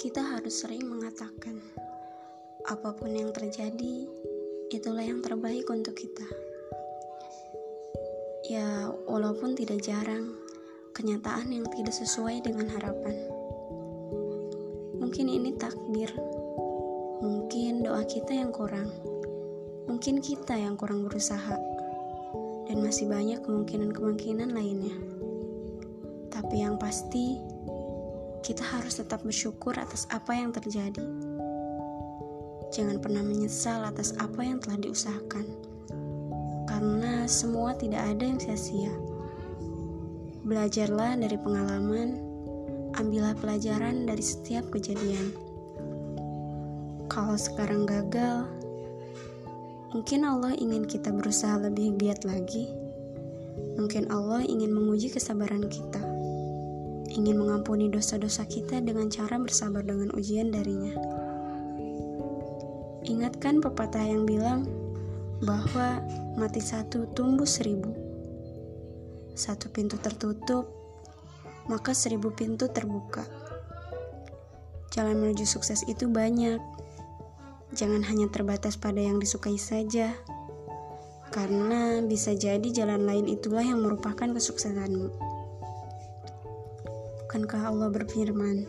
Kita harus sering mengatakan, apa pun yang terjadi, itulah yang terbaik untuk kita. Ya, walaupun tidak jarang, kenyataan yang tidak sesuai dengan harapan. Mungkin ini takdir, mungkin doa kita yang kurang, mungkin kita yang kurang berusaha, dan masih banyak kemungkinan-kemungkinan lainnya. Tapi yang pasti, kita harus tetap bersyukur atas apa yang terjadi. Jangan pernah menyesal atas apa yang telah diusahakan, karena semua tidak ada yang sia-sia. Belajarlah dari pengalaman, ambillah pelajaran dari setiap kejadian. Kalau sekarang gagal, mungkin Allah ingin kita berusaha lebih giat lagi. Mungkin Allah ingin menguji kesabaran kita ingin mengampuni dosa-dosa kita dengan cara bersabar dengan ujian darinya. Ingatkan pepatah yang bilang bahwa mati satu tumbuh seribu. Satu pintu tertutup, maka seribu pintu terbuka. Jalan menuju sukses itu banyak. Jangan hanya terbatas pada yang disukai saja, karena bisa jadi jalan lain itulah yang merupakan kesuksesanmu. Bukankah Allah berfirman,